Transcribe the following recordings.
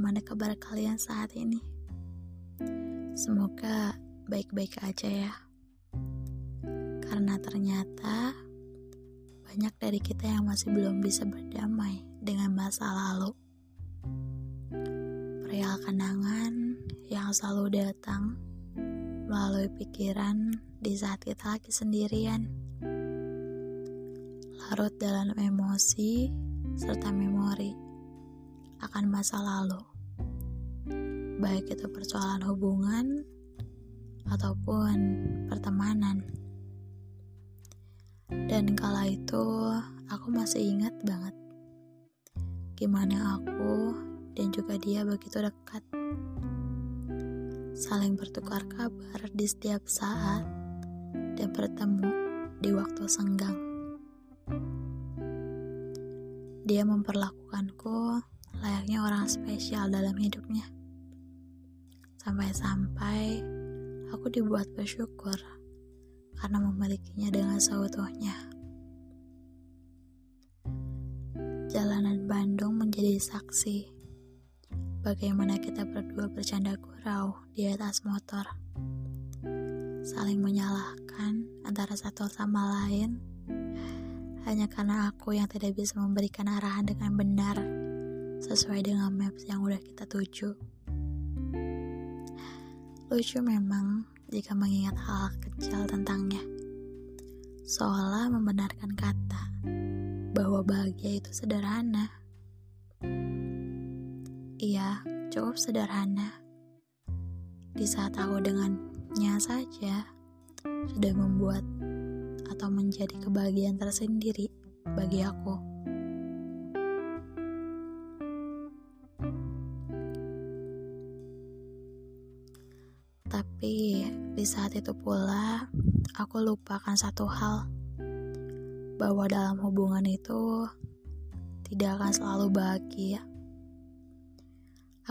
bagaimana kabar kalian saat ini. Semoga baik-baik aja ya. Karena ternyata banyak dari kita yang masih belum bisa berdamai dengan masa lalu. Perihal kenangan yang selalu datang melalui pikiran di saat kita lagi sendirian. Larut dalam emosi serta memori akan masa lalu. Baik itu persoalan hubungan ataupun pertemanan. Dan kala itu aku masih ingat banget gimana aku dan juga dia begitu dekat. Saling bertukar kabar di setiap saat dan bertemu di waktu senggang. Dia memperlakukanku layaknya orang spesial dalam hidupnya. Sampai-sampai aku dibuat bersyukur karena memilikinya dengan seutuhnya. Jalanan Bandung menjadi saksi bagaimana kita berdua bercanda gurau di atas motor. Saling menyalahkan antara satu sama lain hanya karena aku yang tidak bisa memberikan arahan dengan benar sesuai dengan maps yang udah kita tuju. Lucu memang jika mengingat hal, -hal kecil tentangnya. Seolah membenarkan kata bahwa bahagia itu sederhana. Iya, cukup sederhana. Di saat aku dengannya saja sudah membuat atau menjadi kebahagiaan tersendiri bagi aku. Tapi di saat itu pula, aku lupakan satu hal, bahwa dalam hubungan itu tidak akan selalu bahagia.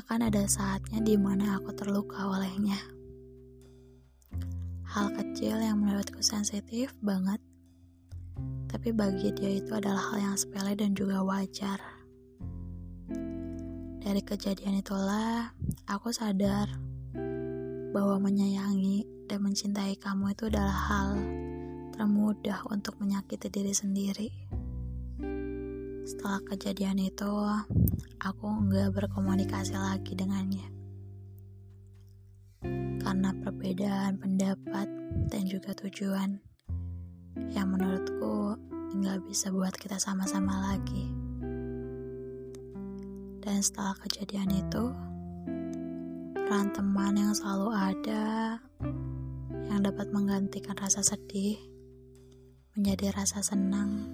Akan ada saatnya di mana aku terluka olehnya. Hal kecil yang menurutku sensitif banget, tapi bagi dia itu adalah hal yang sepele dan juga wajar. Dari kejadian itulah, aku sadar bahwa menyayangi dan mencintai kamu itu adalah hal termudah untuk menyakiti diri sendiri. Setelah kejadian itu, aku nggak berkomunikasi lagi dengannya. Karena perbedaan pendapat dan juga tujuan yang menurutku nggak bisa buat kita sama-sama lagi. Dan setelah kejadian itu, peran teman yang selalu ada yang dapat menggantikan rasa sedih menjadi rasa senang.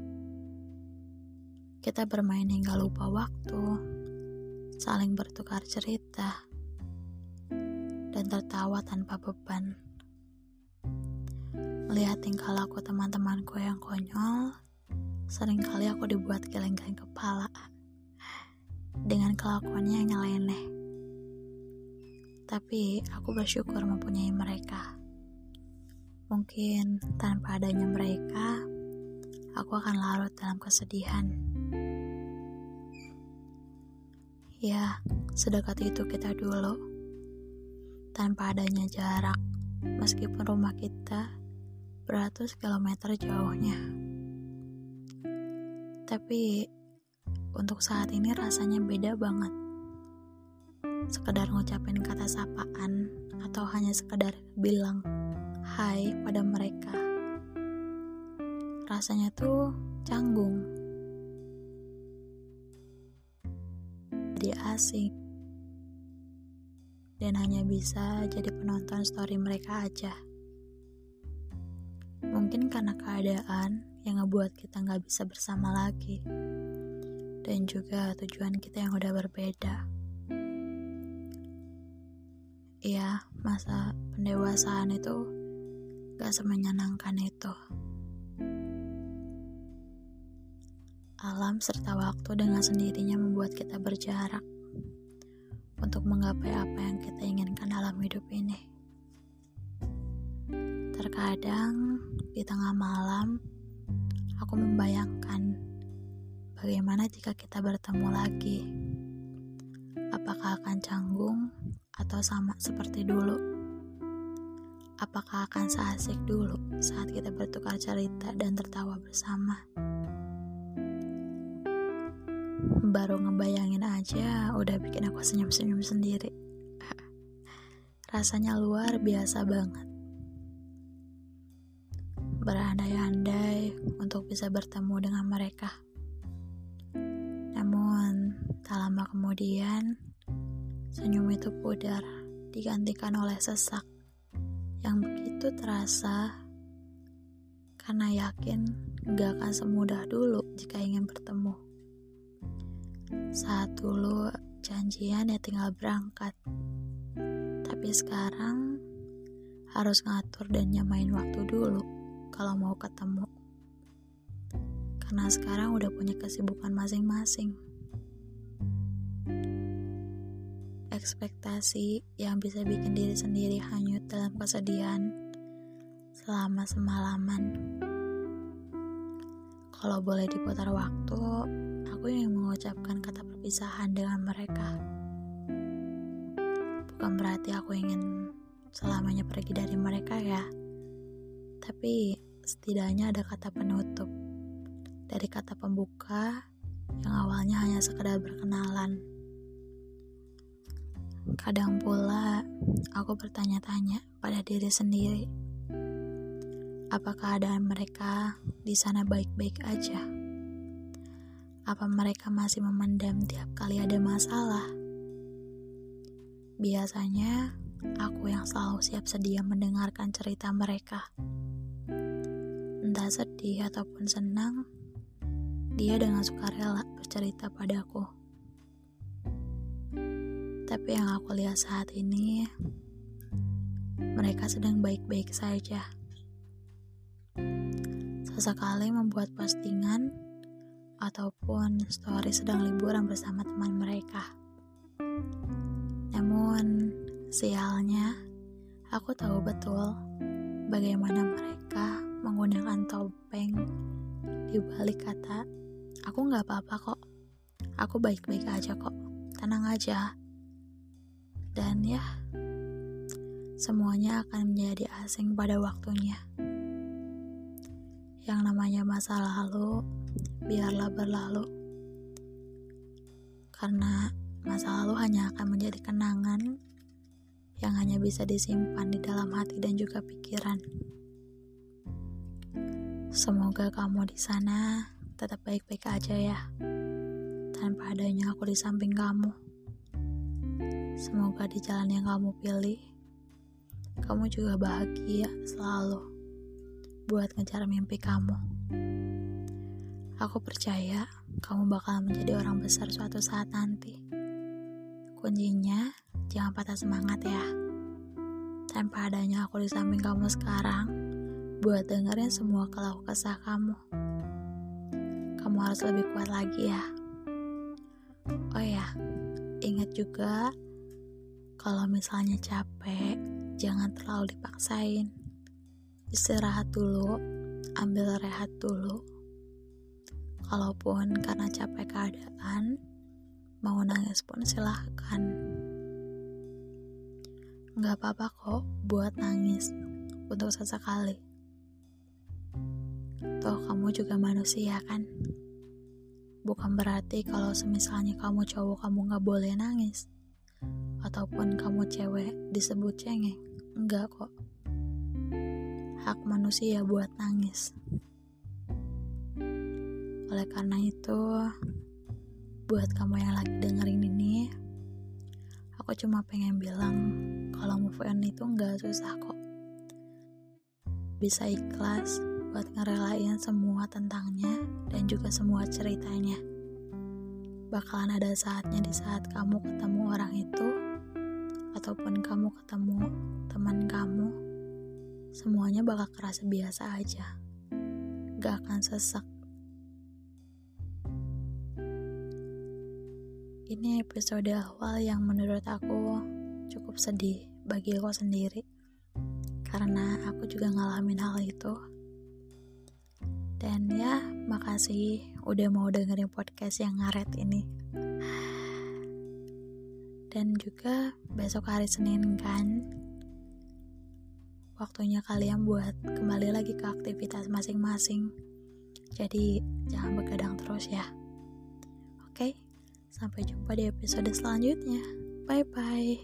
Kita bermain hingga lupa waktu, saling bertukar cerita, dan tertawa tanpa beban. Melihat tingkah laku teman-temanku yang konyol, sering kali aku dibuat geleng-geleng kepala dengan kelakuannya yang nyeleneh tapi aku bersyukur mempunyai mereka. Mungkin tanpa adanya mereka, aku akan larut dalam kesedihan. Ya, sedekat itu kita dulu. Tanpa adanya jarak, meskipun rumah kita beratus kilometer jauhnya. Tapi untuk saat ini rasanya beda banget sekedar ngucapin kata sapaan atau hanya sekedar bilang hai pada mereka. Rasanya tuh canggung. Jadi asing. Dan hanya bisa jadi penonton story mereka aja. Mungkin karena keadaan yang ngebuat kita nggak bisa bersama lagi. Dan juga tujuan kita yang udah berbeda. Iya, masa pendewasaan itu gak semenyenangkan itu. Alam serta waktu dengan sendirinya membuat kita berjarak untuk menggapai apa yang kita inginkan dalam hidup ini. Terkadang di tengah malam, aku membayangkan bagaimana jika kita bertemu lagi Apakah akan canggung atau sama seperti dulu? Apakah akan seasik dulu saat kita bertukar cerita dan tertawa bersama? Baru ngebayangin aja udah bikin aku senyum-senyum sendiri. Rasanya luar biasa banget. Berandai-andai untuk bisa bertemu dengan mereka. Namun, tak lama kemudian, senyum itu pudar, digantikan oleh sesak yang begitu terasa karena yakin gak akan semudah dulu jika ingin bertemu. Saat dulu janjian ya tinggal berangkat, tapi sekarang harus ngatur dan nyamain waktu dulu kalau mau ketemu. Karena sekarang udah punya kesibukan masing-masing. Ekspektasi yang bisa bikin diri sendiri hanyut dalam kesedihan selama semalaman. Kalau boleh diputar waktu, aku ingin mengucapkan kata perpisahan dengan mereka. Bukan berarti aku ingin selamanya pergi dari mereka ya, tapi setidaknya ada kata penutup dari kata pembuka yang awalnya hanya sekedar berkenalan. Kadang pula aku bertanya-tanya pada diri sendiri, apakah keadaan mereka di sana baik-baik aja? Apa mereka masih memendam tiap kali ada masalah? Biasanya aku yang selalu siap sedia mendengarkan cerita mereka. Entah sedih ataupun senang, dia dengan sukarela bercerita padaku. Tapi yang aku lihat saat ini, mereka sedang baik-baik saja. Sesekali membuat postingan ataupun story sedang liburan bersama teman mereka. Namun, sialnya, aku tahu betul bagaimana mereka menggunakan topeng di balik kata, "Aku nggak apa-apa kok, aku baik-baik aja kok, tenang aja." Dan ya, semuanya akan menjadi asing pada waktunya. Yang namanya masa lalu, biarlah berlalu, karena masa lalu hanya akan menjadi kenangan yang hanya bisa disimpan di dalam hati dan juga pikiran. Semoga kamu di sana tetap baik-baik aja ya, tanpa adanya aku di samping kamu. Semoga di jalan yang kamu pilih, kamu juga bahagia selalu buat ngejar mimpi kamu. Aku percaya kamu bakal menjadi orang besar suatu saat nanti. Kuncinya, jangan patah semangat ya. Tanpa adanya aku di samping kamu sekarang, buat dengerin semua keluh kesah kamu. Kamu harus lebih kuat lagi ya. Oh ya, ingat juga kalau misalnya capek, jangan terlalu dipaksain. Istirahat dulu, ambil rehat dulu. Kalaupun karena capek keadaan, mau nangis pun silahkan. Gak apa-apa kok buat nangis untuk sesekali. Toh kamu juga manusia kan? Bukan berarti kalau semisalnya kamu cowok kamu gak boleh nangis ataupun kamu cewek disebut cengeng. Enggak kok. Hak manusia buat nangis. Oleh karena itu, buat kamu yang lagi dengerin ini, aku cuma pengen bilang kalau move on itu enggak susah kok. Bisa ikhlas buat ngerelain semua tentangnya dan juga semua ceritanya. Bakalan ada saatnya di saat kamu ketemu orang itu ataupun kamu ketemu teman kamu, semuanya bakal kerasa biasa aja. Gak akan sesek. Ini episode awal yang menurut aku cukup sedih bagi aku sendiri. Karena aku juga ngalamin hal itu. Dan ya, makasih udah mau dengerin podcast yang ngaret ini dan juga besok hari Senin kan waktunya kalian buat kembali lagi ke aktivitas masing-masing. Jadi jangan begadang terus ya. Oke sampai jumpa di episode selanjutnya. Bye bye